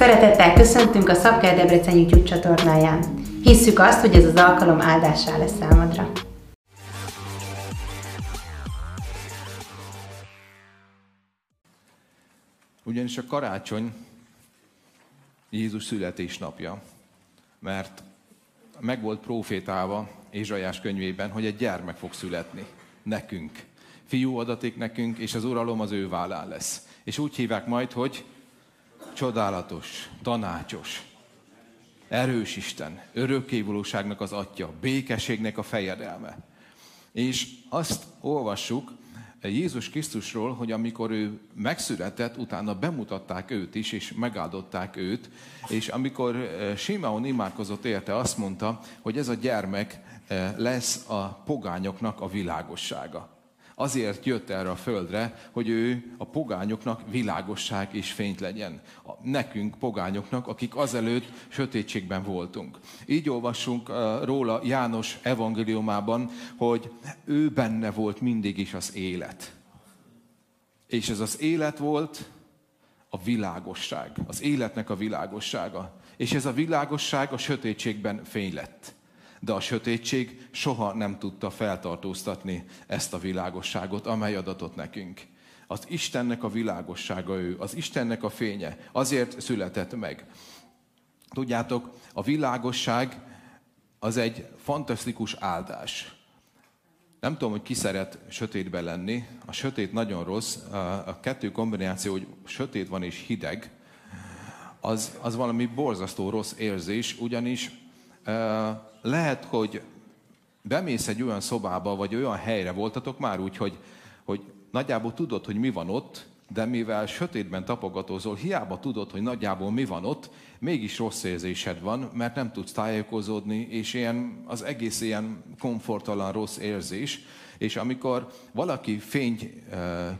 Szeretettel köszöntünk a Szabker Debrecen YouTube csatornáján. Hisszük azt, hogy ez az alkalom áldássá lesz számodra. Ugyanis a karácsony Jézus születésnapja, mert meg volt profétálva Ézsajás könyvében, hogy egy gyermek fog születni nekünk. Fiú adatik nekünk, és az uralom az ő vállán lesz. És úgy hívják majd, hogy csodálatos, tanácsos, erős Isten, örökkévalóságnak az atya, békességnek a fejedelme. És azt olvassuk Jézus Krisztusról, hogy amikor ő megszületett, utána bemutatták őt is, és megáldották őt, és amikor eh, Simeon imádkozott érte, azt mondta, hogy ez a gyermek eh, lesz a pogányoknak a világossága azért jött erre a földre, hogy ő a pogányoknak világosság és fényt legyen. Nekünk, pogányoknak, akik azelőtt sötétségben voltunk. Így olvassunk uh, róla János evangéliumában, hogy ő benne volt mindig is az élet. És ez az élet volt a világosság, az életnek a világossága. És ez a világosság a sötétségben fény lett de a sötétség soha nem tudta feltartóztatni ezt a világosságot, amely adatot nekünk. Az Istennek a világossága ő, az Istennek a fénye, azért született meg. Tudjátok, a világosság az egy fantasztikus áldás. Nem tudom, hogy ki szeret sötétbe lenni. A sötét nagyon rossz. A kettő kombináció, hogy sötét van és hideg, az, az valami borzasztó rossz érzés, ugyanis lehet, hogy bemész egy olyan szobába, vagy olyan helyre voltatok már úgy, hogy, hogy nagyjából tudod, hogy mi van ott, de mivel sötétben tapogatózol, hiába tudod, hogy nagyjából mi van ott, mégis rossz érzésed van, mert nem tudsz tájékozódni, és ilyen, az egész ilyen komfortalan rossz érzés. És amikor valaki fény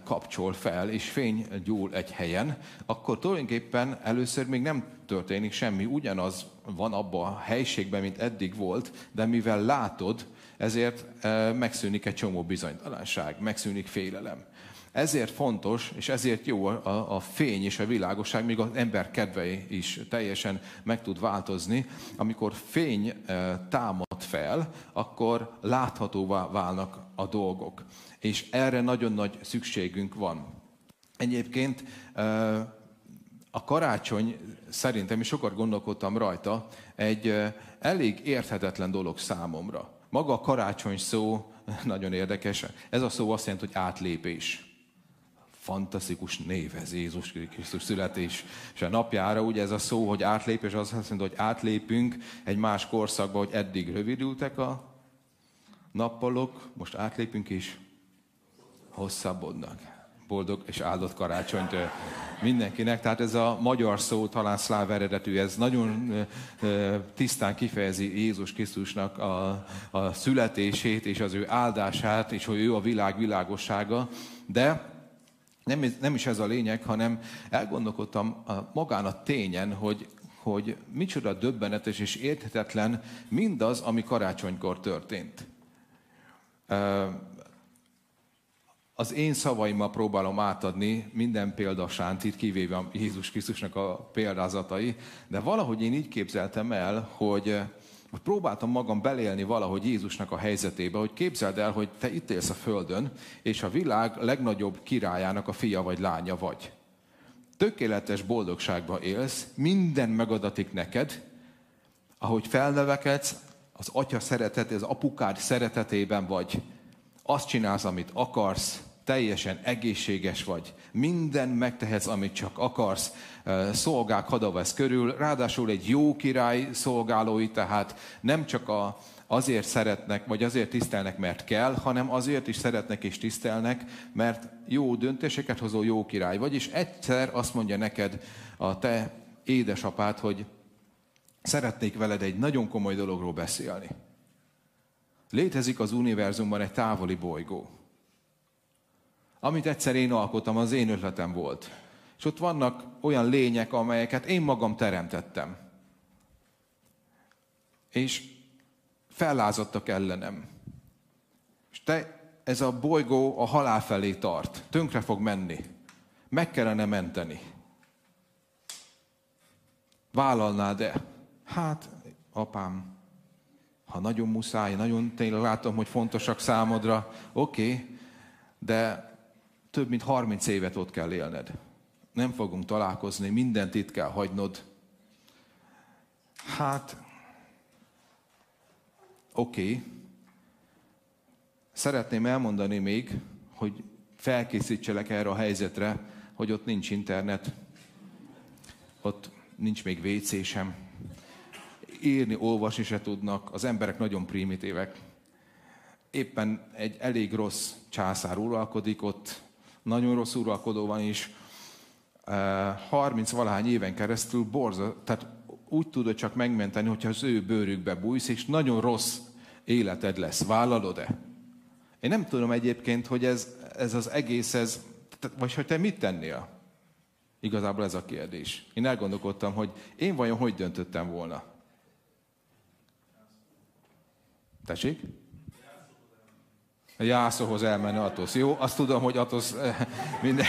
kapcsol fel, és fény gyúl egy helyen, akkor tulajdonképpen először még nem történik semmi, ugyanaz van abban a helységben, mint eddig volt, de mivel látod, ezért megszűnik egy csomó bizonytalanság, megszűnik félelem. Ezért fontos, és ezért jó a, a fény és a világosság, még az ember kedvei is teljesen meg tud változni. Amikor fény támad fel, akkor láthatóvá válnak a dolgok. És erre nagyon nagy szükségünk van. Egyébként a karácsony szerintem, és sokat gondolkodtam rajta, egy elég érthetetlen dolog számomra. Maga a karácsony szó nagyon érdekes. Ez a szó azt jelenti, hogy átlépés. Fantasztikus név ez Jézus Krisztus születés. És a napjára ugye ez a szó, hogy átlépés, az azt jelenti, hogy átlépünk egy más korszakba, hogy eddig rövidültek a nappalok, most átlépünk és hosszabbodnak boldog és áldott karácsonyt mindenkinek. Tehát ez a magyar szó, talán szláv eredetű, ez nagyon tisztán kifejezi Jézus Krisztusnak a, a születését és az ő áldását, és hogy ő a világ világossága. De nem, nem is ez a lényeg, hanem elgondolkodtam magán a tényen, hogy, hogy micsoda döbbenetes és érthetetlen mindaz, ami karácsonykor történt az én szavaimmal próbálom átadni minden példa sántit, kivéve Jézus Krisztusnak a példázatai, de valahogy én így képzeltem el, hogy, hogy próbáltam magam belélni valahogy Jézusnak a helyzetébe, hogy képzeld el, hogy te itt élsz a Földön, és a világ legnagyobb királyának a fia vagy lánya vagy. Tökéletes boldogságba élsz, minden megadatik neked, ahogy felnevekedsz, az atya szeretet, az apukád szeretetében vagy, azt csinálsz, amit akarsz, teljesen egészséges vagy, minden megtehetsz, amit csak akarsz, szolgák hadavesz körül, ráadásul egy jó király szolgálói, tehát nem csak a, azért szeretnek, vagy azért tisztelnek, mert kell, hanem azért is szeretnek és tisztelnek, mert jó döntéseket hozó jó király vagy, és egyszer azt mondja neked a te édesapád, hogy szeretnék veled egy nagyon komoly dologról beszélni. Létezik az univerzumban egy távoli bolygó amit egyszer én alkottam, az én ötletem volt. És ott vannak olyan lények, amelyeket én magam teremtettem. És fellázadtak ellenem. És te, ez a bolygó a halál felé tart. Tönkre fog menni. Meg kellene menteni. Vállalnád-e? Hát, apám, ha nagyon muszáj, nagyon tényleg látom, hogy fontosak számodra, oké, okay, de több mint 30 évet ott kell élned. Nem fogunk találkozni, mindent itt kell hagynod. Hát, oké. Okay. Szeretném elmondani még, hogy felkészítselek erre a helyzetre, hogy ott nincs internet, ott nincs még WC sem, írni, olvasni se tudnak, az emberek nagyon primitívek. Éppen egy elég rossz császár uralkodik ott, nagyon rossz uralkodó van is, 30 valahány éven keresztül borza, tehát úgy tudod csak megmenteni, hogyha az ő bőrükbe bújsz, és nagyon rossz életed lesz. Vállalod-e? Én nem tudom egyébként, hogy ez, ez az egész, ez, vagy hogy te mit tennél? Igazából ez a kérdés. Én elgondolkodtam, hogy én vajon hogy döntöttem volna. Tessék? Jászóhoz elmenni Atosz. Jó, azt tudom, hogy Atosz eh, minden...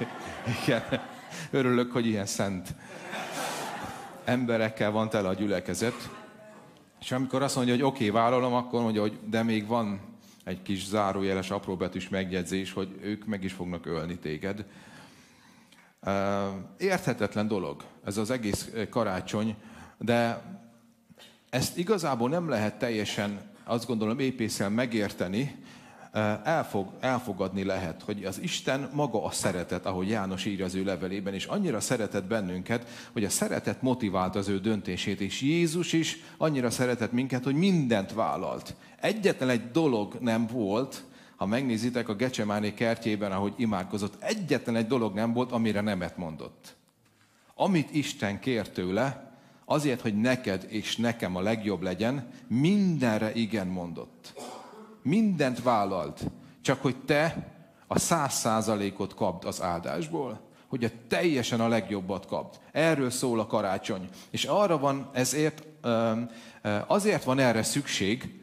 Igen. Örülök, hogy ilyen szent emberekkel van tele a gyülekezet. És amikor azt mondja, hogy oké, okay, vállalom, akkor mondja, hogy de még van egy kis zárójeles apróbetűs megjegyzés, hogy ők meg is fognak ölni téged. Eh, érthetetlen dolog ez az egész karácsony, de ezt igazából nem lehet teljesen, azt gondolom, épészel megérteni, elfog, elfogadni lehet, hogy az Isten maga a szeretet, ahogy János írja az ő levelében, és annyira szeretett bennünket, hogy a szeretet motivált az ő döntését, és Jézus is annyira szeretett minket, hogy mindent vállalt. Egyetlen egy dolog nem volt, ha megnézitek a Gecsemáné kertjében, ahogy imádkozott, egyetlen egy dolog nem volt, amire nemet mondott. Amit Isten kért tőle, azért, hogy neked és nekem a legjobb legyen, mindenre igen mondott. Mindent vállalt, csak hogy te a száz százalékot kapd az áldásból. Hogy a teljesen a legjobbat kapd. Erről szól a karácsony. És arra van ezért, azért van erre szükség,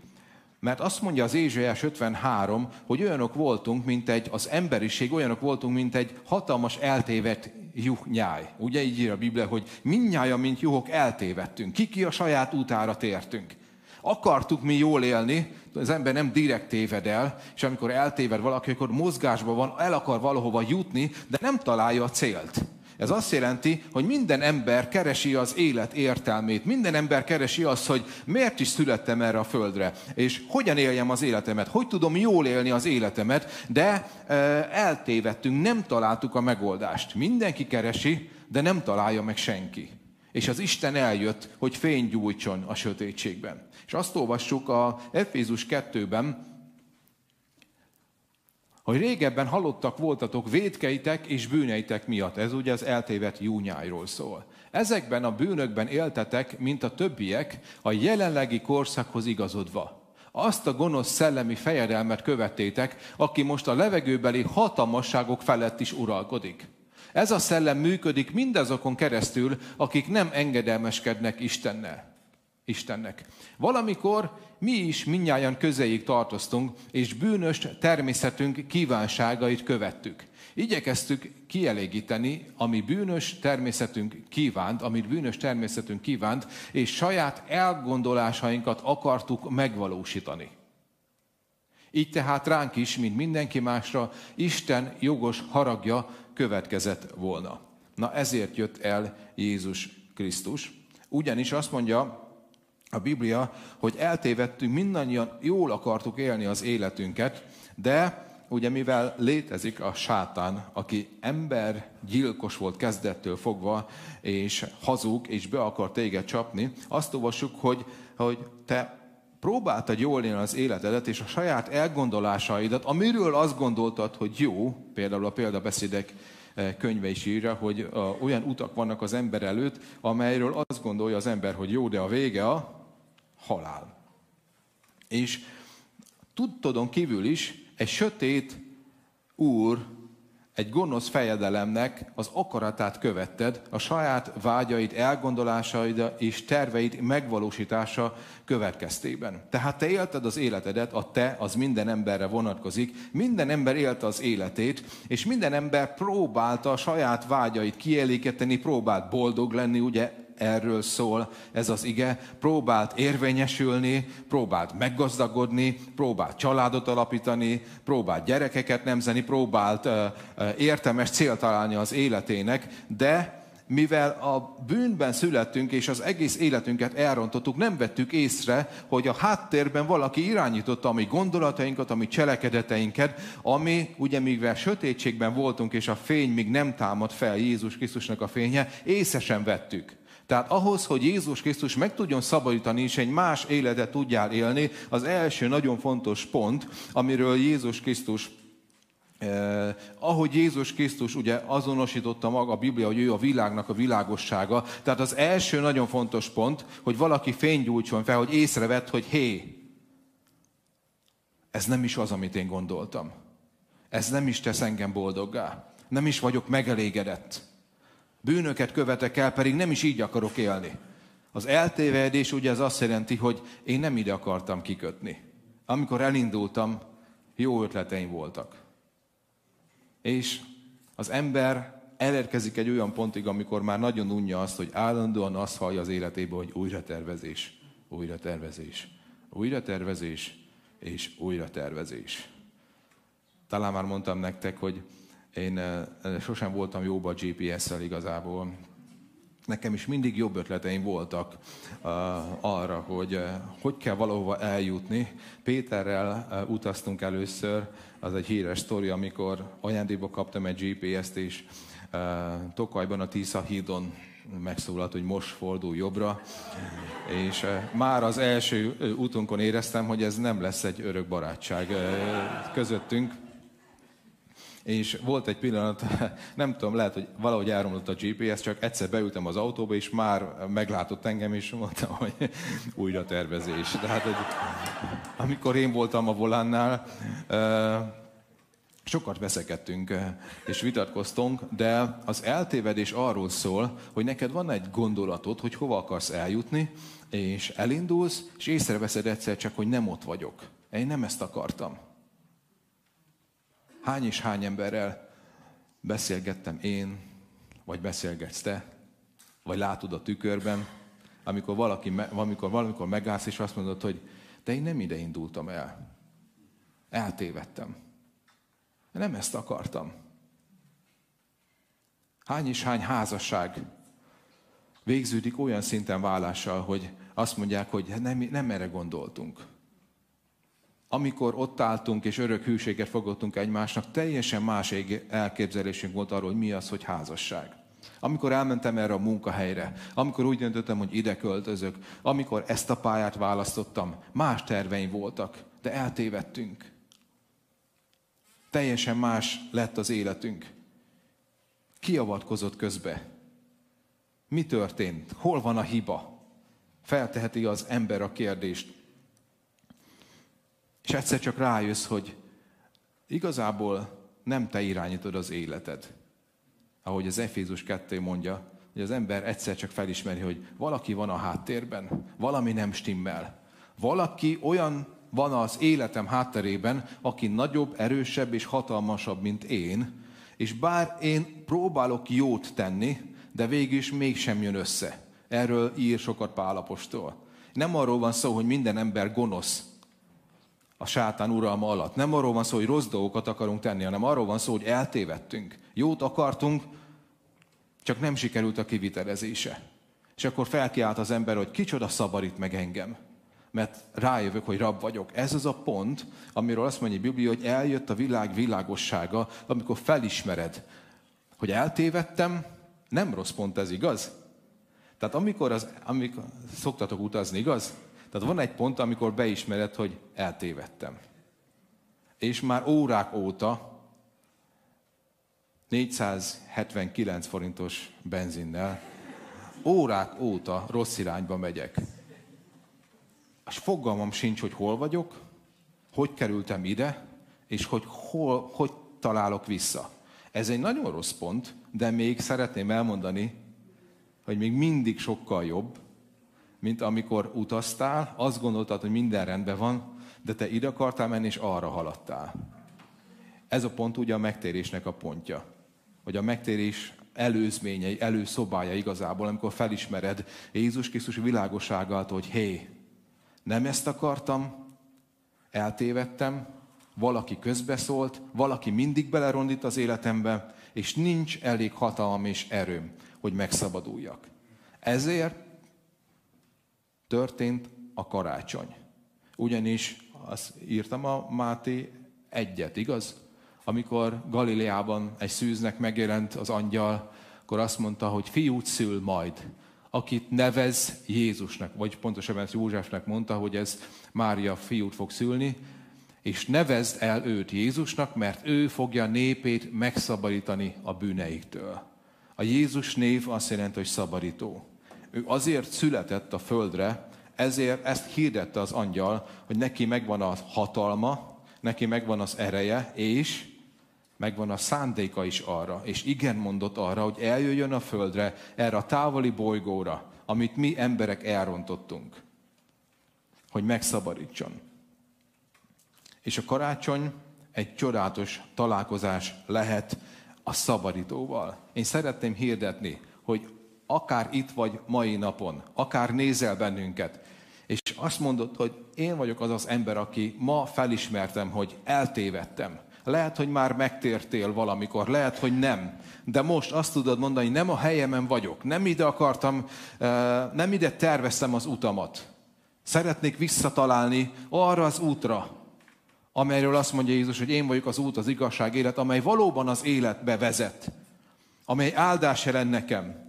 mert azt mondja az Ézsaiás 53, hogy olyanok voltunk, mint egy, az emberiség olyanok voltunk, mint egy hatalmas eltévedt juhnyáj. Ugye így ír a Biblia, hogy minnyája, mint juhok eltévedtünk. Kiki a saját útára tértünk. Akartuk mi jól élni, az ember nem direkt téved el, és amikor eltéved valaki, akkor mozgásban van, el akar valahova jutni, de nem találja a célt. Ez azt jelenti, hogy minden ember keresi az élet értelmét. Minden ember keresi azt, hogy miért is születtem erre a földre, és hogyan éljem az életemet, hogy tudom jól élni az életemet, de e, eltévedtünk, nem találtuk a megoldást. Mindenki keresi, de nem találja meg senki. És az Isten eljött, hogy fény gyújtson a sötétségben. És azt olvassuk a Efézus 2-ben, hogy régebben halottak voltatok védkeitek és bűneitek miatt. Ez ugye az eltévedt júnyájról szól. Ezekben a bűnökben éltetek, mint a többiek, a jelenlegi korszakhoz igazodva. Azt a gonosz szellemi fejedelmet követtétek, aki most a levegőbeli hatalmasságok felett is uralkodik. Ez a szellem működik mindazokon keresztül, akik nem engedelmeskednek Istennel. Istennek. Valamikor mi is minnyáján közéig tartoztunk, és bűnös természetünk kívánságait követtük. Igyekeztük kielégíteni, ami bűnös természetünk kívánt, amit bűnös természetünk kívánt, és saját elgondolásainkat akartuk megvalósítani. Így tehát ránk is, mint mindenki másra, Isten jogos haragja következett volna. Na ezért jött el Jézus Krisztus. Ugyanis azt mondja a Biblia, hogy eltévedtünk, mindannyian jól akartuk élni az életünket, de ugye mivel létezik a sátán, aki ember gyilkos volt kezdettől fogva, és hazug, és be akar téged csapni, azt olvassuk, hogy, hogy te próbáltad jól élni az életedet, és a saját elgondolásaidat, amiről azt gondoltad, hogy jó, például a példabeszédek könyve is írja, hogy olyan utak vannak az ember előtt, amelyről azt gondolja az ember, hogy jó, de a vége a halál. És tudtodon kívül is egy sötét úr, egy gonosz fejedelemnek az akaratát követted, a saját vágyaid, elgondolásaid és terveid megvalósítása következtében. Tehát te élted az életedet, a te az minden emberre vonatkozik, minden ember élte az életét, és minden ember próbálta a saját vágyait kielégíteni, próbált boldog lenni, ugye erről szól ez az ige. Próbált érvényesülni, próbált meggazdagodni, próbált családot alapítani, próbált gyerekeket nemzeni, próbált értelmes célt találni az életének, de mivel a bűnben születtünk, és az egész életünket elrontottuk, nem vettük észre, hogy a háttérben valaki irányította a mi gondolatainkat, a mi cselekedeteinket, ami ugye mivel sötétségben voltunk, és a fény még nem támad fel Jézus Krisztusnak a fénye, észre sem vettük. Tehát ahhoz, hogy Jézus Krisztus meg tudjon szabadítani, és egy más életet tudjál élni, az első nagyon fontos pont, amiről Jézus Krisztus Eh, ahogy Jézus Krisztus ugye azonosította maga a Biblia, hogy ő a világnak a világossága. Tehát az első nagyon fontos pont, hogy valaki fénygyújtson fel, hogy észrevett, hogy hé, ez nem is az, amit én gondoltam. Ez nem is tesz engem boldoggá. Nem is vagyok megelégedett. Bűnöket követek el, pedig nem is így akarok élni. Az eltévedés ugye ez azt jelenti, hogy én nem ide akartam kikötni. Amikor elindultam, jó ötleteim voltak. És az ember elérkezik egy olyan pontig, amikor már nagyon unja azt, hogy állandóan azt hallja az életében, hogy újra tervezés, újra tervezés, újra tervezés és újra tervezés. Talán már mondtam nektek, hogy én eh, sosem voltam jóba a GPS-szel igazából. Nekem is mindig jobb ötleteim voltak uh, arra, hogy hogy kell valahova eljutni. Péterrel utaztunk először, az egy híres sztori, amikor ajándékba kaptam egy GPS-t, és Tokajban a Tisza hídon megszólalt, hogy most fordul jobbra, és már az első útunkon éreztem, hogy ez nem lesz egy örök barátság közöttünk. És volt egy pillanat, nem tudom, lehet, hogy valahogy elromlott a GPS, csak egyszer beültem az autóba, és már meglátott engem, és mondta, hogy újra tervezés. Tehát, hogy amikor én voltam a volánnál, sokat veszekedtünk és vitatkoztunk, de az eltévedés arról szól, hogy neked van egy gondolatod, hogy hova akarsz eljutni, és elindulsz, és észreveszed egyszer csak, hogy nem ott vagyok. Én nem ezt akartam. Hány és hány emberrel beszélgettem én, vagy beszélgetsz te, vagy látod a tükörben, amikor, valaki, amikor valamikor megállsz, és azt mondod, hogy de én nem ide indultam el. Eltévedtem. Nem ezt akartam. Hány és hány házasság végződik olyan szinten vállással, hogy azt mondják, hogy nem, nem erre gondoltunk amikor ott álltunk és örök hűséget fogadtunk egymásnak, teljesen más elképzelésünk volt arról, hogy mi az, hogy házasság. Amikor elmentem erre a munkahelyre, amikor úgy döntöttem, hogy ide költözök, amikor ezt a pályát választottam, más terveim voltak, de eltévedtünk. Teljesen más lett az életünk. Ki avatkozott közbe? Mi történt? Hol van a hiba? Felteheti az ember a kérdést. És egyszer csak rájössz, hogy igazából nem te irányítod az életed. Ahogy az Efézus 2 mondja, hogy az ember egyszer csak felismeri, hogy valaki van a háttérben, valami nem stimmel. Valaki olyan van az életem hátterében, aki nagyobb, erősebb és hatalmasabb, mint én, és bár én próbálok jót tenni, de végül is mégsem jön össze. Erről ír sokat Pálapostól. Nem arról van szó, hogy minden ember gonosz, a sátán uralma alatt. Nem arról van szó, hogy rossz dolgokat akarunk tenni, hanem arról van szó, hogy eltévedtünk. Jót akartunk, csak nem sikerült a kivitelezése. És akkor felkiált az ember, hogy kicsoda szabadít meg engem. Mert rájövök, hogy rab vagyok. Ez az a pont, amiről azt mondja a Biblia, hogy eljött a világ világossága, amikor felismered, hogy eltévedtem, nem rossz pont ez, igaz? Tehát amikor, az, amikor szoktatok utazni, igaz? Tehát van egy pont, amikor beismered, hogy eltévedtem. És már órák óta 479 forintos benzinnel órák óta rossz irányba megyek. És fogalmam sincs, hogy hol vagyok, hogy kerültem ide, és hogy hol, hogy találok vissza. Ez egy nagyon rossz pont, de még szeretném elmondani, hogy még mindig sokkal jobb, mint amikor utaztál, azt gondoltad, hogy minden rendben van, de te ide akartál menni, és arra haladtál. Ez a pont ugye a megtérésnek a pontja. Hogy a megtérés előzményei, előszobája igazából, amikor felismered Jézus Krisztus világosságát, hogy hé, nem ezt akartam, eltévedtem, valaki közbeszólt, valaki mindig belerondít az életembe, és nincs elég hatalom és erőm, hogy megszabaduljak. Ezért történt a karácsony. Ugyanis azt írtam a Máté egyet, igaz? Amikor Galileában egy szűznek megjelent az angyal, akkor azt mondta, hogy fiút szül majd, akit nevez Jézusnak, vagy pontosabban ezt Józsefnek mondta, hogy ez Mária fiút fog szülni, és nevezd el őt Jézusnak, mert ő fogja népét megszabadítani a bűneiktől. A Jézus név azt jelenti, hogy szabadító. Ő azért született a földre, ezért ezt hirdette az angyal, hogy neki megvan a hatalma, neki megvan az ereje, és megvan a szándéka is arra, és igen mondott arra, hogy eljöjjön a földre, erre a távoli bolygóra, amit mi emberek elrontottunk, hogy megszabadítson. És a karácsony egy csodálatos találkozás lehet a szabadítóval. Én szeretném hirdetni, hogy akár itt vagy mai napon, akár nézel bennünket, és azt mondod, hogy én vagyok az az ember, aki ma felismertem, hogy eltévedtem. Lehet, hogy már megtértél valamikor, lehet, hogy nem. De most azt tudod mondani, nem a helyemen vagyok, nem ide akartam, nem ide terveztem az utamat. Szeretnék visszatalálni arra az útra, amelyről azt mondja Jézus, hogy én vagyok az út, az igazság, élet, amely valóban az életbe vezet, amely áldás jelent nekem.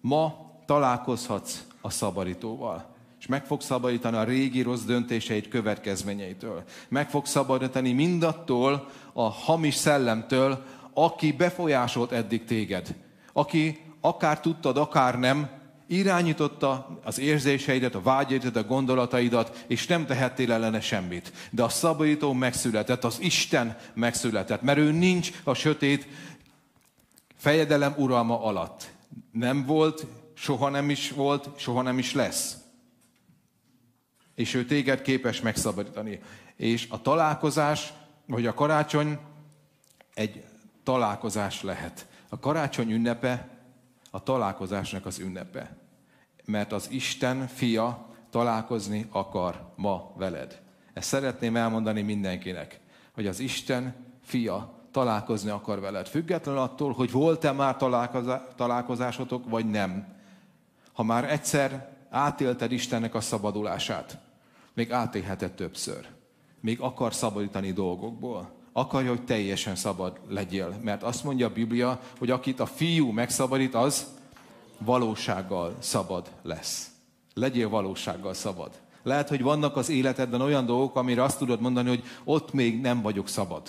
Ma találkozhatsz a szabadítóval és meg fog szabadítani a régi rossz döntéseit következményeitől. Meg fog szabadítani mindattól a hamis szellemtől, aki befolyásolt eddig téged. Aki akár tudtad, akár nem, irányította az érzéseidet, a vágyaidat, a gondolataidat, és nem tehettél ellene semmit. De a szabadító megszületett, az Isten megszületett, mert ő nincs a sötét fejedelem uralma alatt. Nem volt, soha nem is volt, soha nem is lesz és ő téged képes megszabadítani. És a találkozás, vagy a karácsony egy találkozás lehet. A karácsony ünnepe a találkozásnak az ünnepe. Mert az Isten fia találkozni akar ma veled. Ezt szeretném elmondani mindenkinek, hogy az Isten fia találkozni akar veled. Függetlenül attól, hogy volt-e már találkozásotok, vagy nem. Ha már egyszer átélted Istennek a szabadulását, még átélheted többször. Még akar szabadítani dolgokból. Akarja, hogy teljesen szabad legyél. Mert azt mondja a Biblia, hogy akit a fiú megszabadít, az valósággal szabad lesz. Legyél valósággal szabad. Lehet, hogy vannak az életedben olyan dolgok, amire azt tudod mondani, hogy ott még nem vagyok szabad.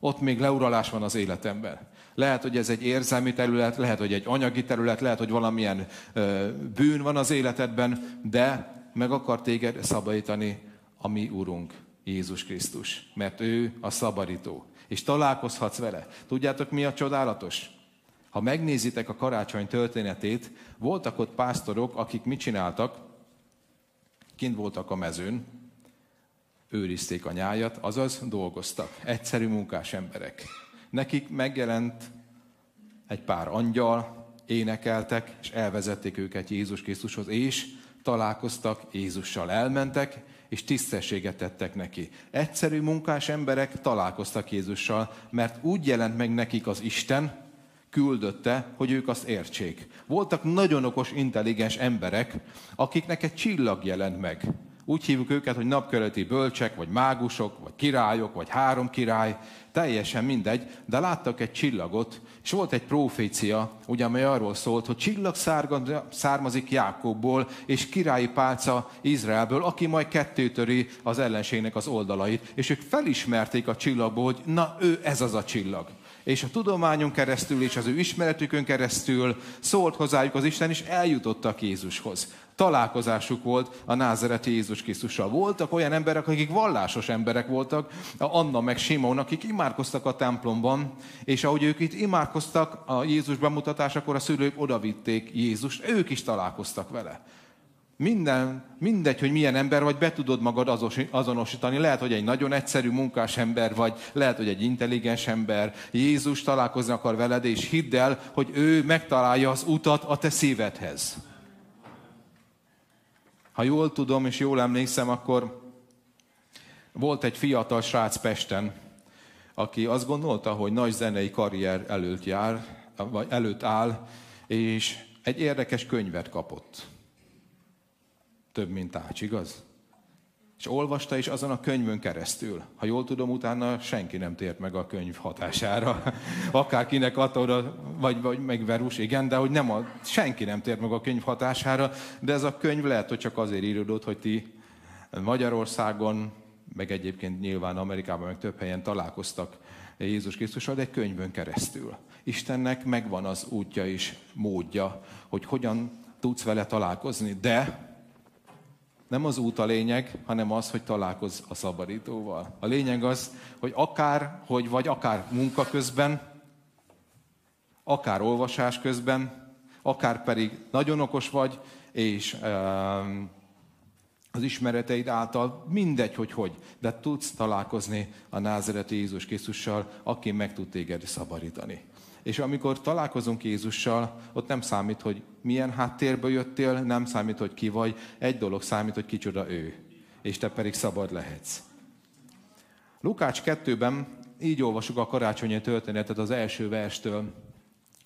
Ott még leuralás van az életemben. Lehet, hogy ez egy érzelmi terület, lehet, hogy egy anyagi terület, lehet, hogy valamilyen ö, bűn van az életedben, de meg akar téged szabadítani a mi Urunk, Jézus Krisztus. Mert ő a szabadító. És találkozhatsz vele. Tudjátok, mi a csodálatos? Ha megnézitek a karácsony történetét, voltak ott pásztorok, akik mit csináltak? Kint voltak a mezőn, őrizték a nyájat, azaz dolgoztak. Egyszerű munkás emberek. Nekik megjelent egy pár angyal, énekeltek, és elvezették őket Jézus Krisztushoz, és találkoztak Jézussal, elmentek, és tisztességet tettek neki. Egyszerű munkás emberek találkoztak Jézussal, mert úgy jelent meg nekik az Isten, küldötte, hogy ők azt értsék. Voltak nagyon okos, intelligens emberek, akiknek egy csillag jelent meg. Úgy hívjuk őket, hogy napkeleti bölcsek, vagy mágusok, vagy királyok, vagy három király, teljesen mindegy, de láttak egy csillagot, és volt egy profécia, ugye, amely arról szólt, hogy csillag származik Jákobból, és királyi pálca Izraelből, aki majd kettőtöri az ellenségnek az oldalait, és ők felismerték a csillagból, hogy na, ő ez az a csillag. És a tudományon keresztül, és az ő ismeretükön keresztül szólt hozzájuk az Isten, és eljutottak Jézushoz. Találkozásuk volt a názereti Jézus Krisztussal. Voltak olyan emberek, akik vallásos emberek voltak, Anna meg Simon, akik imádkoztak a templomban, és ahogy ők itt imádkoztak a Jézus bemutatásakor, a szülők odavitték Jézust, ők is találkoztak vele. minden, mindegy, hogy milyen ember vagy, be tudod magad azonosítani. Lehet, hogy egy nagyon egyszerű munkás ember vagy, lehet, hogy egy intelligens ember. Jézus találkozni akar veled, és hidd el, hogy ő megtalálja az utat a te szívedhez. Ha jól tudom, és jól emlékszem, akkor volt egy fiatal srác Pesten, aki azt gondolta, hogy nagy zenei karrier előtt jár, vagy előtt áll, és egy érdekes könyvet kapott több, mint Ács, igaz? És olvasta is azon a könyvön keresztül. Ha jól tudom, utána senki nem tért meg a könyv hatására. Akárkinek attól, vagy, vagy meg Verus, igen, de hogy nem a, senki nem tért meg a könyv hatására, de ez a könyv lehet, hogy csak azért íródott, hogy ti Magyarországon, meg egyébként nyilván Amerikában, meg több helyen találkoztak Jézus Krisztussal, de egy könyvön keresztül. Istennek megvan az útja és módja, hogy hogyan tudsz vele találkozni, de nem az út a lényeg, hanem az, hogy találkozz a szabadítóval. A lényeg az, hogy akár, hogy vagy akár munka közben, akár olvasás közben, akár pedig nagyon okos vagy, és ehm, az ismereteid által, mindegy, hogy hogy, de tudsz találkozni a názereti Jézus Krisztussal, aki meg tud téged szabadítani. És amikor találkozunk Jézussal, ott nem számít, hogy milyen háttérből jöttél, nem számít, hogy ki vagy, egy dolog számít, hogy kicsoda ő. És te pedig szabad lehetsz. Lukács 2-ben így olvasjuk a karácsonyi történetet az első verstől.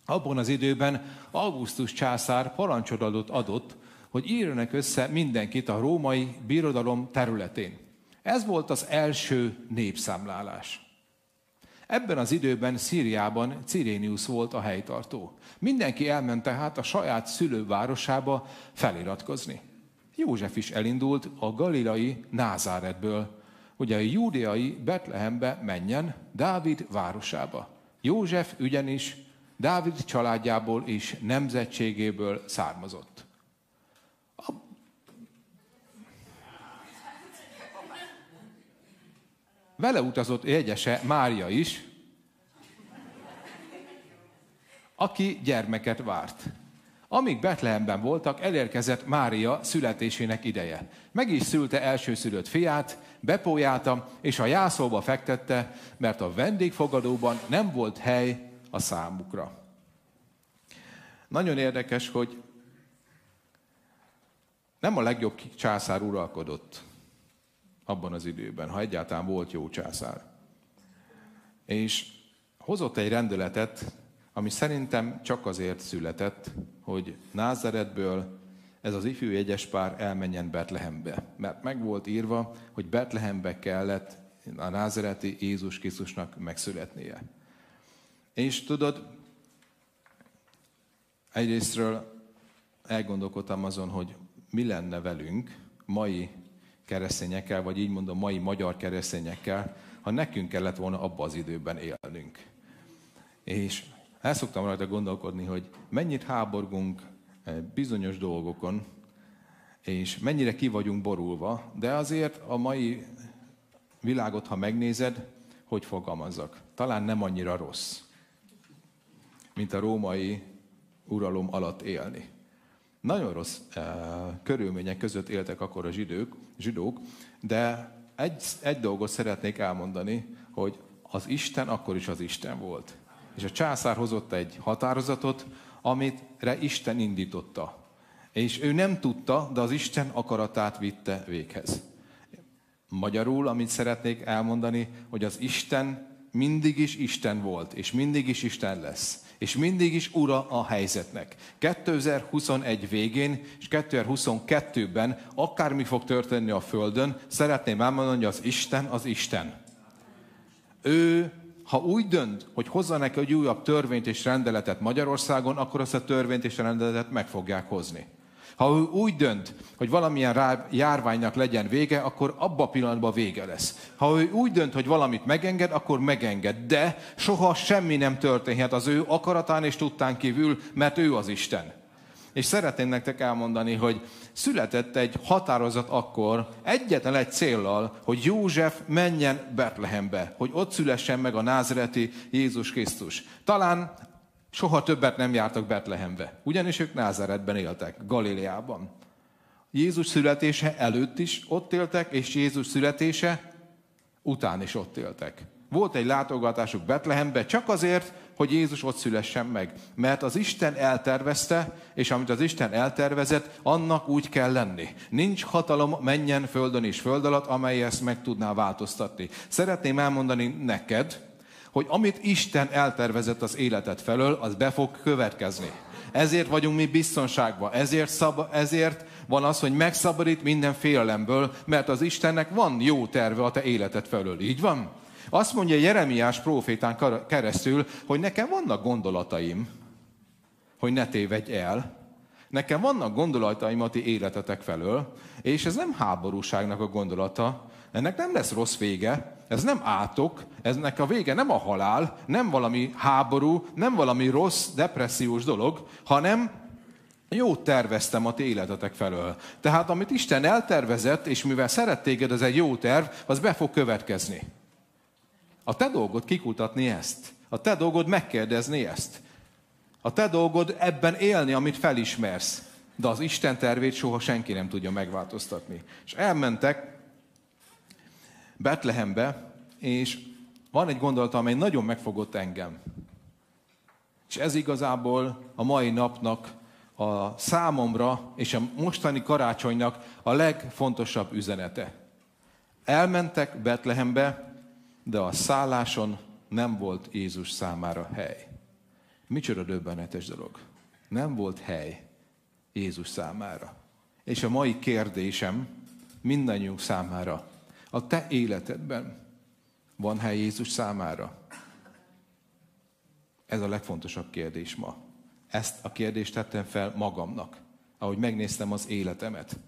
Abban az időben Augustus császár parancsolatot adott, hogy írjanak össze mindenkit a római birodalom területén. Ez volt az első népszámlálás. Ebben az időben Szíriában Cirénius volt a helytartó. Mindenki elment tehát a saját szülővárosába feliratkozni. József is elindult a galilai Názáretből, hogy a júdeai Betlehembe menjen, Dávid városába. József ugyanis Dávid családjából és nemzetségéből származott. Vele utazott jegyese Mária is, aki gyermeket várt. Amíg Betlehemben voltak, elérkezett Mária születésének ideje. Meg is szülte elsőszülött fiát, bepójálta, és a jászolba fektette, mert a vendégfogadóban nem volt hely a számukra. Nagyon érdekes, hogy nem a legjobb császár uralkodott abban az időben, ha egyáltalán volt jó császár. És hozott egy rendeletet, ami szerintem csak azért született, hogy Názáretből ez az ifjú jegyes pár elmenjen Betlehembe. Mert meg volt írva, hogy Betlehembe kellett a názereti Jézus Krisztusnak megszületnie. És tudod, egyrésztről elgondolkodtam azon, hogy mi lenne velünk, mai keresztényekkel, vagy így mondom, mai magyar keresztényekkel, ha nekünk kellett volna abba az időben élnünk. És el szoktam rajta gondolkodni, hogy mennyit háborgunk eh, bizonyos dolgokon, és mennyire ki vagyunk borulva, de azért a mai világot, ha megnézed, hogy fogalmazzak, talán nem annyira rossz, mint a római uralom alatt élni. Nagyon rossz uh, körülmények között éltek akkor a zsidók, zsidók de egy, egy dolgot szeretnék elmondani, hogy az Isten akkor is az Isten volt. És a császár hozott egy határozatot, amit Isten indította. És ő nem tudta, de az Isten akaratát vitte véghez. Magyarul, amit szeretnék elmondani, hogy az Isten mindig is Isten volt, és mindig is Isten lesz és mindig is ura a helyzetnek. 2021 végén és 2022-ben akármi fog történni a Földön, szeretném elmondani, hogy az Isten az Isten. Ő, ha úgy dönt, hogy hozzanak egy újabb törvényt és rendeletet Magyarországon, akkor azt a törvényt és rendeletet meg fogják hozni. Ha ő úgy dönt, hogy valamilyen rá, járványnak legyen vége, akkor abba a pillanatban vége lesz. Ha ő úgy dönt, hogy valamit megenged, akkor megenged. De soha semmi nem történhet az ő akaratán és tudtán kívül, mert ő az Isten. És szeretném nektek elmondani, hogy született egy határozat akkor egyetlen egy céllal, hogy József menjen Betlehembe, hogy ott szülessen meg a názreti Jézus Krisztus. Talán soha többet nem jártak Betlehembe, ugyanis ők Názáretben éltek, Galileában. Jézus születése előtt is ott éltek, és Jézus születése után is ott éltek. Volt egy látogatásuk Betlehembe csak azért, hogy Jézus ott szülessen meg. Mert az Isten eltervezte, és amit az Isten eltervezett, annak úgy kell lenni. Nincs hatalom menjen földön és föld alatt, amely ezt meg tudná változtatni. Szeretném elmondani neked, hogy amit Isten eltervezett az életed felől, az be fog következni. Ezért vagyunk mi biztonságban, ezért, szab, ezért van az, hogy megszabadít minden félelemből, mert az Istennek van jó terve a te életed felől. Így van? Azt mondja Jeremiás profétán keresztül, hogy nekem vannak gondolataim, hogy ne tévedj el. Nekem vannak gondolataim a ti életetek felől, és ez nem háborúságnak a gondolata, ennek nem lesz rossz vége, ez nem átok, eznek a vége nem a halál, nem valami háború, nem valami rossz, depressziós dolog, hanem jót terveztem a ti életetek felől. Tehát amit Isten eltervezett, és mivel szeret téged, ez egy jó terv, az be fog következni. A te dolgod kikutatni ezt. A te dolgod megkérdezni ezt. A te dolgod ebben élni, amit felismersz. De az Isten tervét soha senki nem tudja megváltoztatni. És elmentek Betlehembe, és van egy gondolata, amely nagyon megfogott engem. És ez igazából a mai napnak a számomra és a mostani karácsonynak a legfontosabb üzenete. Elmentek Betlehembe, de a szálláson nem volt Jézus számára hely. Micsoda döbbenetes dolog. Nem volt hely Jézus számára. És a mai kérdésem mindannyiunk számára. A te életedben van hely Jézus számára? Ez a legfontosabb kérdés ma. Ezt a kérdést tettem fel magamnak, ahogy megnéztem az életemet.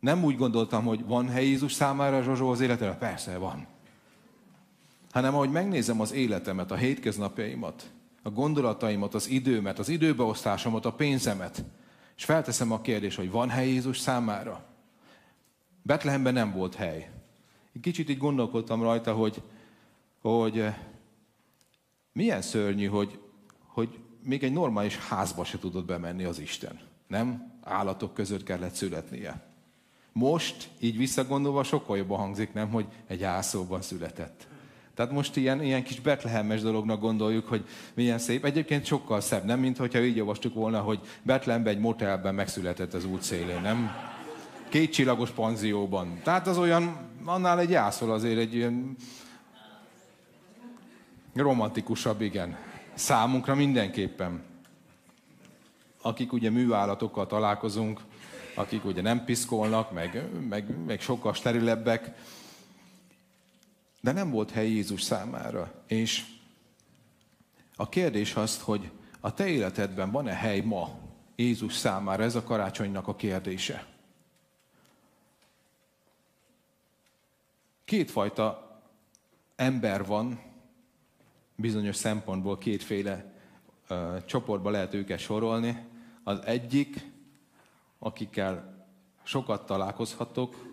Nem úgy gondoltam, hogy van hely Jézus számára Zsozsó az életemben? Persze van hanem ahogy megnézem az életemet, a hétköznapjaimat, a gondolataimat, az időmet, az időbeosztásomat, a pénzemet, és felteszem a kérdést, hogy van hely Jézus számára? Betlehemben nem volt hely. Kicsit így gondolkodtam rajta, hogy, hogy eh, milyen szörnyű, hogy, hogy még egy normális házba se tudott bemenni az Isten. Nem? Állatok között kellett születnie. Most, így visszagondolva, sokkal jobban hangzik, nem, hogy egy ászóban született. Tehát most ilyen, ilyen kis Betlehemes dolognak gondoljuk, hogy milyen szép. Egyébként sokkal szebb, nem? Mint hogyha így olvastuk volna, hogy Betlehemben egy motelben megszületett az út szélén, nem? Két csillagos panzióban. Tehát az olyan, annál egy jászol azért egy ilyen romantikusabb, igen. Számunkra mindenképpen. Akik ugye műállatokkal találkozunk, akik ugye nem piszkolnak, meg, meg, meg sokkal sterilebbek, de nem volt hely Jézus számára. És a kérdés az, hogy a te életedben van-e hely ma Jézus számára? Ez a karácsonynak a kérdése. Kétfajta ember van, bizonyos szempontból kétféle uh, csoportba lehet őket sorolni. Az egyik, akikkel sokat találkozhatok,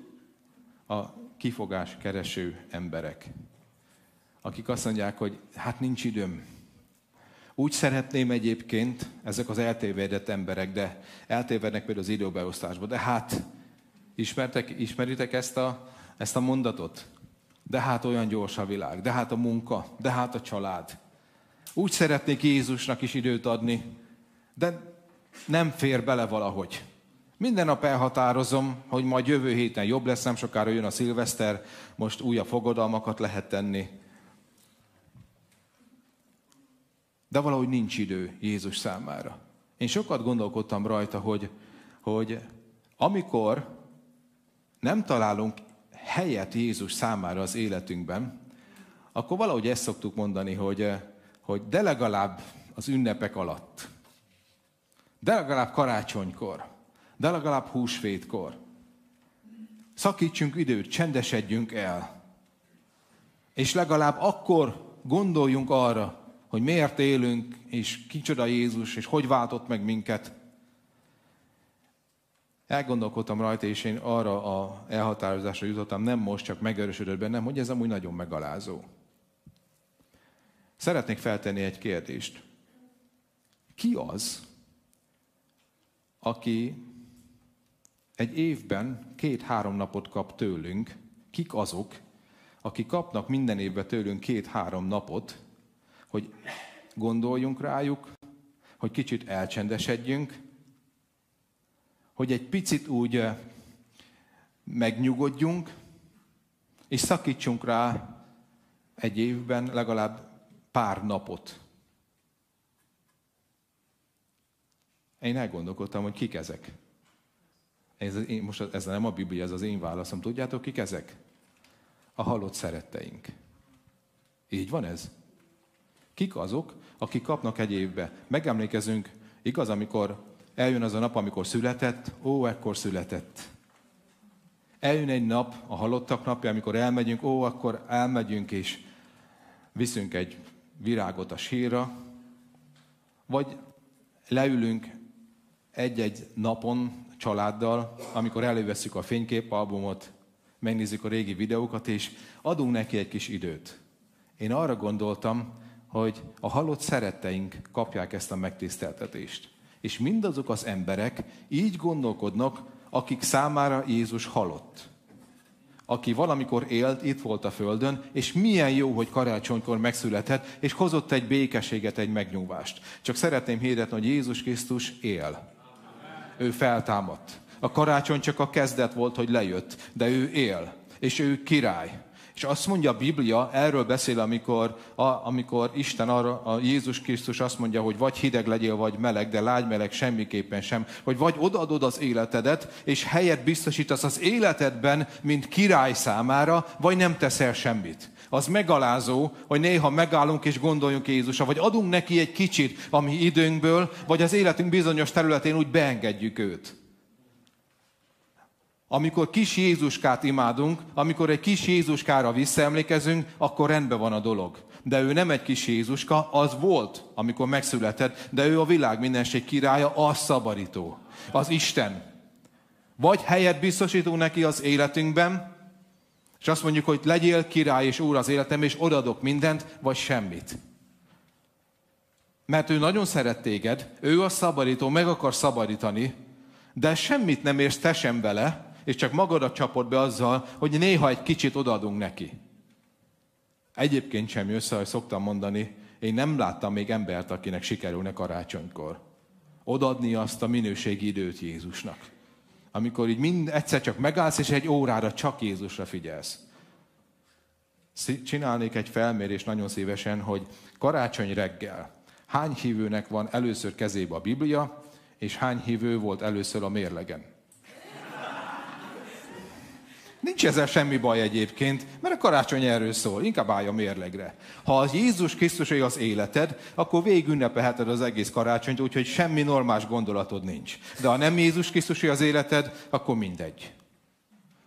a kifogás kereső emberek, akik azt mondják, hogy hát nincs időm. Úgy szeretném egyébként, ezek az eltévedett emberek, de eltévednek például az időbeosztásba, de hát ismertek, ismeritek ezt a, ezt a mondatot? De hát olyan gyors a világ, de hát a munka, de hát a család. Úgy szeretnék Jézusnak is időt adni, de nem fér bele valahogy. Minden nap elhatározom, hogy majd jövő héten jobb lesz, nem sokára jön a szilveszter, most újabb fogadalmakat lehet tenni. De valahogy nincs idő Jézus számára. Én sokat gondolkodtam rajta, hogy, hogy amikor nem találunk helyet Jézus számára az életünkben, akkor valahogy ezt szoktuk mondani, hogy, hogy de legalább az ünnepek alatt, de legalább karácsonykor, de legalább húsvétkor. Szakítsunk időt, csendesedjünk el. És legalább akkor gondoljunk arra, hogy miért élünk, és kicsoda Jézus, és hogy váltott meg minket. Elgondolkodtam rajta, és én arra a elhatározásra jutottam, nem most, csak megerősödött bennem, hogy ez amúgy nagyon megalázó. Szeretnék feltenni egy kérdést. Ki az, aki egy évben két-három napot kap tőlünk, kik azok, akik kapnak minden évben tőlünk két-három napot, hogy gondoljunk rájuk, hogy kicsit elcsendesedjünk, hogy egy picit úgy megnyugodjunk, és szakítsunk rá egy évben legalább pár napot. Én elgondolkodtam, hogy kik ezek. Ez, én, most ez nem a Biblia, ez az én válaszom. Tudjátok, kik ezek? A halott szeretteink. Így van ez? Kik azok, akik kapnak egy évbe? Megemlékezünk, igaz, amikor eljön az a nap, amikor született, ó, ekkor született. Eljön egy nap, a halottak napja, amikor elmegyünk, ó, akkor elmegyünk és viszünk egy virágot a sírra, vagy leülünk egy-egy napon családdal, amikor előveszük a fényképalbumot, megnézzük a régi videókat, és adunk neki egy kis időt. Én arra gondoltam, hogy a halott szeretteink kapják ezt a megtiszteltetést. És mindazok az emberek így gondolkodnak, akik számára Jézus halott. Aki valamikor élt, itt volt a földön, és milyen jó, hogy karácsonykor megszületett, és hozott egy békeséget, egy megnyugvást. Csak szeretném hirdetni, hogy Jézus Krisztus él. Ő feltámadt. A karácsony csak a kezdet volt, hogy lejött, de ő él, és ő király. És azt mondja a Biblia, erről beszél, amikor, a, amikor Isten arra, a Jézus Krisztus azt mondja, hogy vagy hideg legyél, vagy meleg, de lágy meleg semmiképpen sem. Hogy vagy odaadod az életedet, és helyet biztosítasz az életedben, mint király számára, vagy nem teszel semmit. Az megalázó, hogy néha megállunk és gondoljunk Jézusra, vagy adunk neki egy kicsit a mi időnkből, vagy az életünk bizonyos területén úgy beengedjük őt. Amikor kis Jézuskát imádunk, amikor egy kis Jézuskára visszaemlékezünk, akkor rendben van a dolog. De ő nem egy kis Jézuska, az volt, amikor megszületett, de ő a világ mindenség királya, a szabadító, az Isten. Vagy helyet biztosítunk neki az életünkben, és azt mondjuk, hogy legyél király és úr az életem, és odadok mindent, vagy semmit. Mert ő nagyon szeret téged, ő a szabadító, meg akar szabadítani, de semmit nem érsz te sem vele, és csak magadat csapod be azzal, hogy néha egy kicsit odaadunk neki. Egyébként sem jössz, hogy szoktam mondani, én nem láttam még embert, akinek sikerülne karácsonykor. Odadni azt a minőségi időt Jézusnak. Amikor így mind egyszer csak megállsz, és egy órára csak Jézusra figyelsz. Csinálnék egy felmérést nagyon szívesen, hogy karácsony reggel hány hívőnek van először kezébe a Biblia, és hány hívő volt először a mérlegen. Nincs ezzel semmi baj egyébként, mert a karácsony erről szól, inkább állj a mérlegre. Ha az Jézus Krisztusé az életed, akkor végig ünnepelheted az egész karácsonyt, úgyhogy semmi normális gondolatod nincs. De ha nem Jézus Krisztusé az életed, akkor mindegy.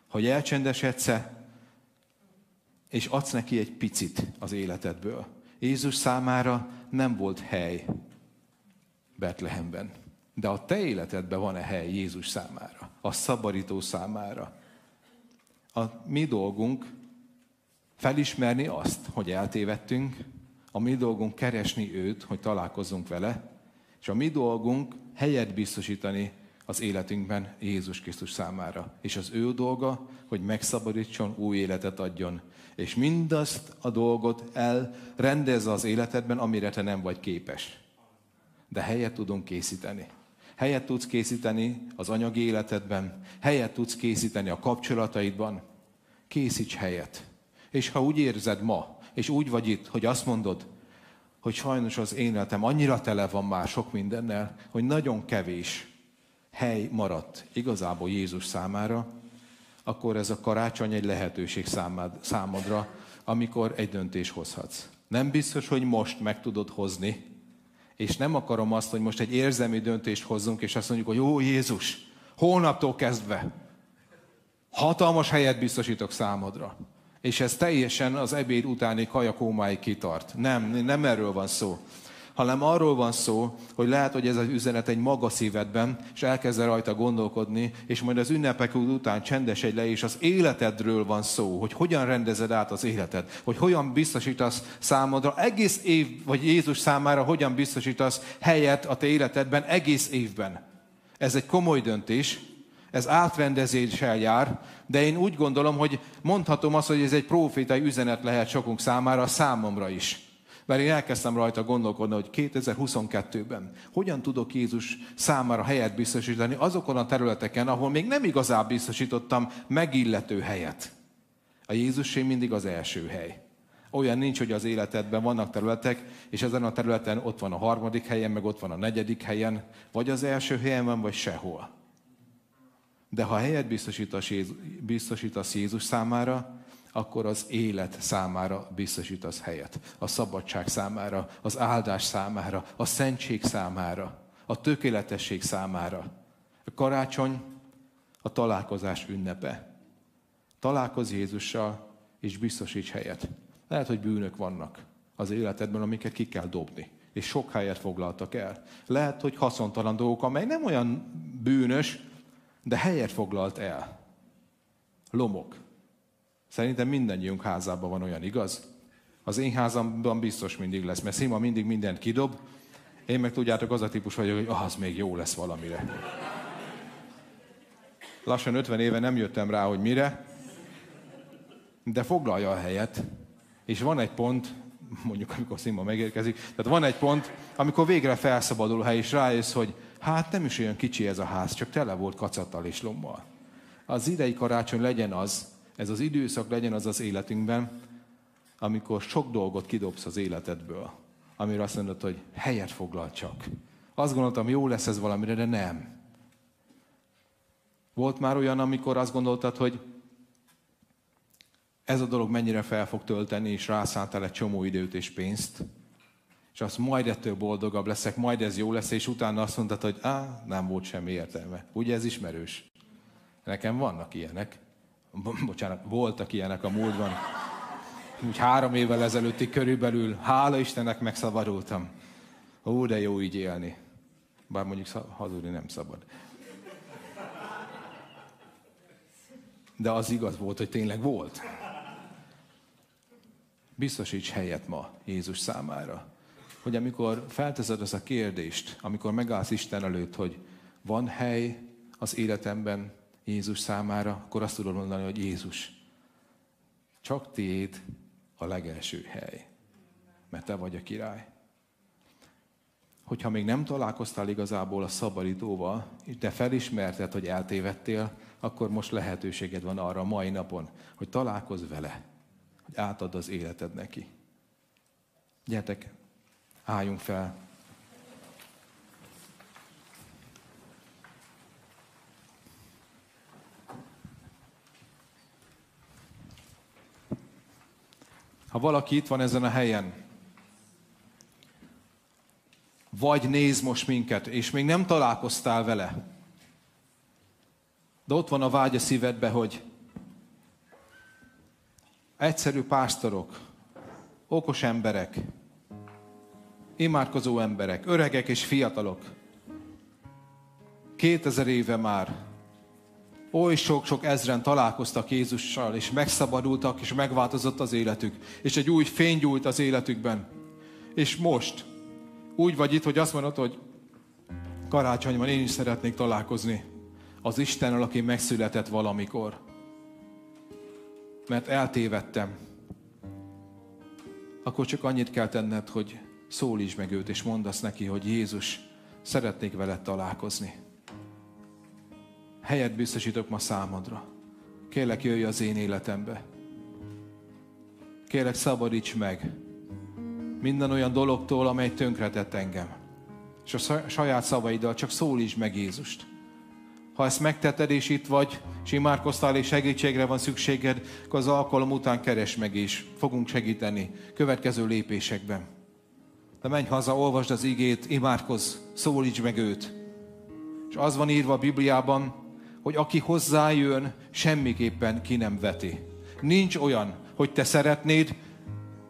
Hogy elcsendesedsz és adsz neki egy picit az életedből. Jézus számára nem volt hely Betlehemben. De a te életedben van-e hely Jézus számára, a szabadító számára? A mi dolgunk felismerni azt, hogy eltévedtünk, a mi dolgunk keresni őt, hogy találkozzunk vele, és a mi dolgunk helyet biztosítani az életünkben Jézus Krisztus számára. És az ő dolga, hogy megszabadítson, új életet adjon. És mindazt a dolgot elrendezze az életedben, amire te nem vagy képes. De helyet tudunk készíteni. Helyet tudsz készíteni az anyagi életedben, helyet tudsz készíteni a kapcsolataidban. Készíts helyet. És ha úgy érzed ma, és úgy vagy itt, hogy azt mondod, hogy sajnos az én életem annyira tele van már sok mindennel, hogy nagyon kevés hely maradt igazából Jézus számára, akkor ez a karácsony egy lehetőség számád, számodra, amikor egy döntés hozhatsz. Nem biztos, hogy most meg tudod hozni, és nem akarom azt, hogy most egy érzelmi döntést hozzunk, és azt mondjuk, hogy jó Jézus, holnaptól kezdve hatalmas helyet biztosítok számodra. És ez teljesen az ebéd utáni kajakómáig kitart. Nem, nem erről van szó hanem arról van szó, hogy lehet, hogy ez az üzenet egy maga szívedben, és elkezd rajta gondolkodni, és majd az ünnepek után egy le, és az életedről van szó, hogy hogyan rendezed át az életed, hogy hogyan biztosítasz számodra egész év, vagy Jézus számára hogyan biztosítasz helyet a te életedben egész évben. Ez egy komoly döntés, ez átrendezéssel jár, de én úgy gondolom, hogy mondhatom azt, hogy ez egy profétai üzenet lehet sokunk számára, számomra is. Mert én elkezdtem rajta gondolkodni, hogy 2022-ben hogyan tudok Jézus számára helyet biztosítani azokon a területeken, ahol még nem igazán biztosítottam megillető helyet. A Jézusé mindig az első hely. Olyan nincs, hogy az életedben vannak területek, és ezen a területen ott van a harmadik helyen, meg ott van a negyedik helyen, vagy az első helyen van, vagy sehol. De ha helyet biztosítasz, Jézus, Jézus számára, akkor az élet számára biztosítasz helyet. A szabadság számára, az áldás számára, a szentség számára, a tökéletesség számára. A karácsony a találkozás ünnepe. Találkozz Jézussal, és biztosíts helyet. Lehet, hogy bűnök vannak az életedben, amiket ki kell dobni, és sok helyet foglaltak el. Lehet, hogy haszontalan dolgok, amely nem olyan bűnös, de helyet foglalt el. Lomok. Szerintem mindannyiunk házában van olyan, igaz? Az én házamban biztos mindig lesz, mert Szima mindig mindent kidob, én meg tudjátok, az a típus vagyok, hogy ah, az még jó lesz valamire. Lassan 50 éve nem jöttem rá, hogy mire, de foglalja a helyet, és van egy pont, mondjuk amikor Szima megérkezik, tehát van egy pont, amikor végre felszabadul a hely, és rájössz, hogy hát nem is olyan kicsi ez a ház, csak tele volt kacattal és lommal. Az idei karácsony legyen az, ez az időszak legyen az az életünkben, amikor sok dolgot kidobsz az életedből, amire azt mondod, hogy helyet foglal csak. Azt gondoltam, jó lesz ez valamire, de nem. Volt már olyan, amikor azt gondoltad, hogy ez a dolog mennyire fel fog tölteni, és rászálltál egy csomó időt és pénzt, és azt majd ettől boldogabb leszek, majd ez jó lesz, és utána azt mondtad, hogy á, nem volt semmi értelme. Ugye ez ismerős? Nekem vannak ilyenek. Bocsánat, voltak ilyenek a múltban. Úgy három évvel ezelőtti körülbelül, hála Istennek megszabadultam. Ó, de jó így élni. Bár mondjuk hazudni nem szabad. De az igaz volt, hogy tényleg volt. Biztosíts helyet ma Jézus számára. Hogy amikor felteszed ezt a kérdést, amikor megállsz Isten előtt, hogy van hely az életemben Jézus számára, akkor azt tudod mondani, hogy Jézus, csak tiéd a legelső hely, mert te vagy a király. Hogyha még nem találkoztál igazából a szabadítóval, te felismerted, hogy eltévedtél, akkor most lehetőséged van arra a mai napon, hogy találkozz vele hogy átad az életed neki. Gyertek, álljunk fel. Ha valaki itt van ezen a helyen, vagy néz most minket, és még nem találkoztál vele, de ott van a vágy a szívedbe, hogy egyszerű pásztorok, okos emberek, imádkozó emberek, öregek és fiatalok. Kétezer éve már oly sok-sok ezren találkoztak Jézussal, és megszabadultak, és megváltozott az életük, és egy új fény gyújt az életükben. És most úgy vagy itt, hogy azt mondod, hogy karácsonyban én is szeretnék találkozni az Istennel, aki megszületett valamikor mert eltévedtem, akkor csak annyit kell tenned, hogy szólíts meg őt, és mondasz neki, hogy Jézus, szeretnék veled találkozni. Helyet biztosítok ma számodra. Kérlek, jöjj az én életembe. Kérlek, szabadíts meg minden olyan dologtól, amely tönkretett engem. És a saját szavaiddal csak szólíts meg Jézust. Ha ezt megtetted, és itt vagy, és imádkoztál, és segítségre van szükséged, akkor az alkalom után keres meg, és fogunk segíteni következő lépésekben. De menj haza, olvasd az igét, imádkozz, szólíts meg őt. És az van írva a Bibliában, hogy aki hozzájön, semmiképpen ki nem veti. Nincs olyan, hogy te szeretnéd,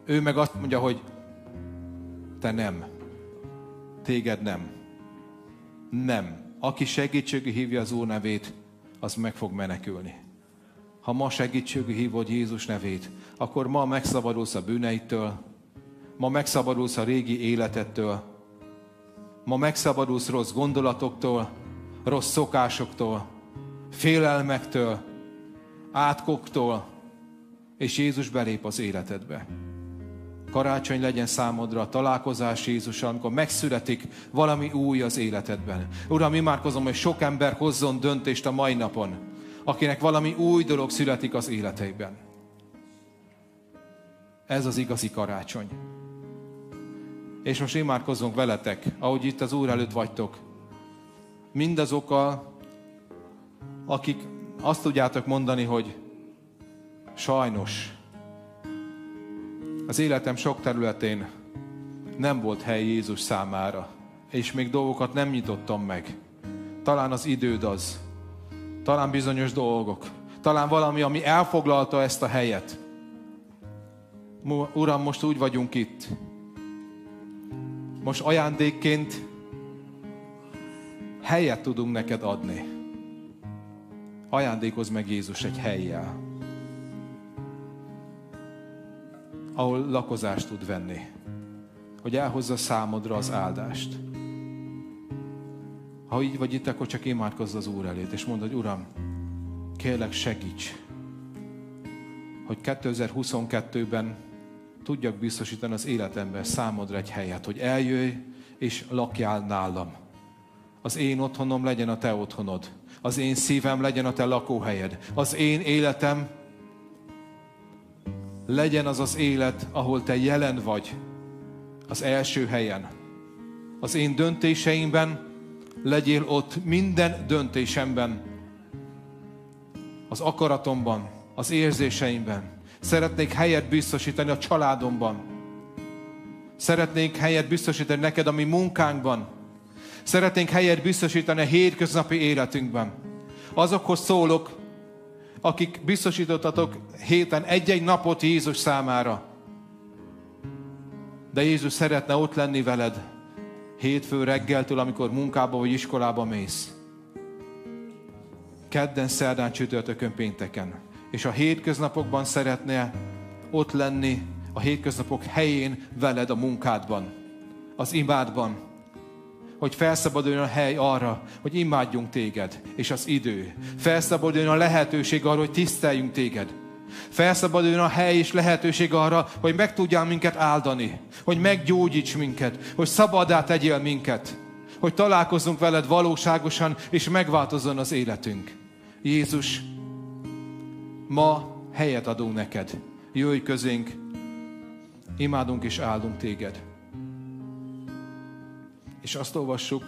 ő meg azt mondja, hogy te nem. Téged nem. Nem. Aki segítségű hívja az Úr nevét, az meg fog menekülni. Ha ma segítségű hívod Jézus nevét, akkor ma megszabadulsz a bűneitől, ma megszabadulsz a régi életettől, ma megszabadulsz rossz gondolatoktól, rossz szokásoktól, félelmektől, átkoktól, és Jézus belép az életedbe. Karácsony legyen számodra a találkozás Jézussal, amikor megszületik valami új az életedben. Uram, imádkozom, hogy sok ember hozzon döntést a mai napon, akinek valami új dolog születik az életeiben. Ez az igazi karácsony. És most imádkozzunk veletek, ahogy itt az Úr előtt vagytok. Mindazokkal, akik azt tudjátok mondani, hogy sajnos az életem sok területén nem volt hely Jézus számára, és még dolgokat nem nyitottam meg. Talán az időd az, talán bizonyos dolgok, talán valami, ami elfoglalta ezt a helyet. Uram, most úgy vagyunk itt. Most ajándékként helyet tudunk neked adni. Ajándékozz meg Jézus egy helyjel. ahol lakozást tud venni. Hogy elhozza számodra az áldást. Ha így vagy itt, akkor csak imádkozz az Úr elét, és mondd, hogy Uram, kérlek segíts, hogy 2022-ben tudjak biztosítani az életemben számodra egy helyet, hogy eljöjj és lakjál nálam. Az én otthonom legyen a te otthonod. Az én szívem legyen a te lakóhelyed. Az én életem legyen az az élet, ahol te jelen vagy, az első helyen. Az én döntéseimben legyél ott minden döntésemben, az akaratomban, az érzéseimben. Szeretnék helyet biztosítani a családomban. Szeretnénk helyet biztosítani neked a mi munkánkban. Szeretnénk helyet biztosítani a hétköznapi életünkben. Azokhoz szólok, akik biztosítottatok héten egy-egy napot Jézus számára. De Jézus szeretne ott lenni veled hétfő reggeltől, amikor munkába vagy iskolába mész. Kedden, szerdán, csütörtökön, pénteken. És a hétköznapokban szeretne ott lenni a hétköznapok helyén veled a munkádban, az imádban, hogy felszabaduljon a hely arra, hogy imádjunk téged, és az idő. Felszabaduljon a lehetőség arra, hogy tiszteljünk téged. Felszabaduljon a hely és lehetőség arra, hogy meg tudjál minket áldani, hogy meggyógyíts minket, hogy szabadá tegyél minket, hogy találkozzunk veled valóságosan, és megváltozzon az életünk. Jézus, ma helyet adunk neked. Jöjj közénk, imádunk és áldunk téged. És azt olvassuk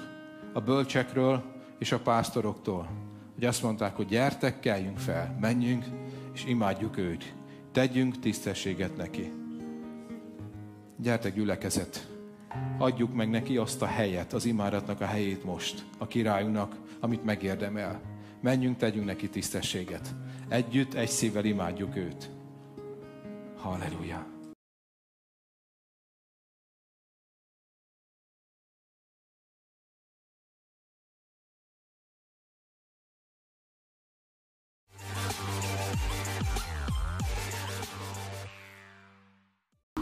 a bölcsekről és a pásztoroktól, hogy azt mondták, hogy gyertek, keljünk fel, menjünk, és imádjuk őt. Tegyünk tisztességet neki. Gyertek gyülekezet, adjuk meg neki azt a helyet, az imádatnak a helyét most, a királyunknak, amit megérdemel. Menjünk, tegyünk neki tisztességet. Együtt, egy szívvel imádjuk őt. Halleluja!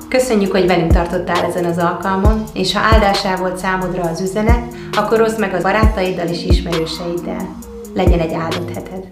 Köszönjük, hogy velünk tartottál ezen az alkalmon, és ha áldásá volt számodra az üzenet, akkor oszd meg a barátaiddal és ismerőseiddel. Legyen egy áldott heted!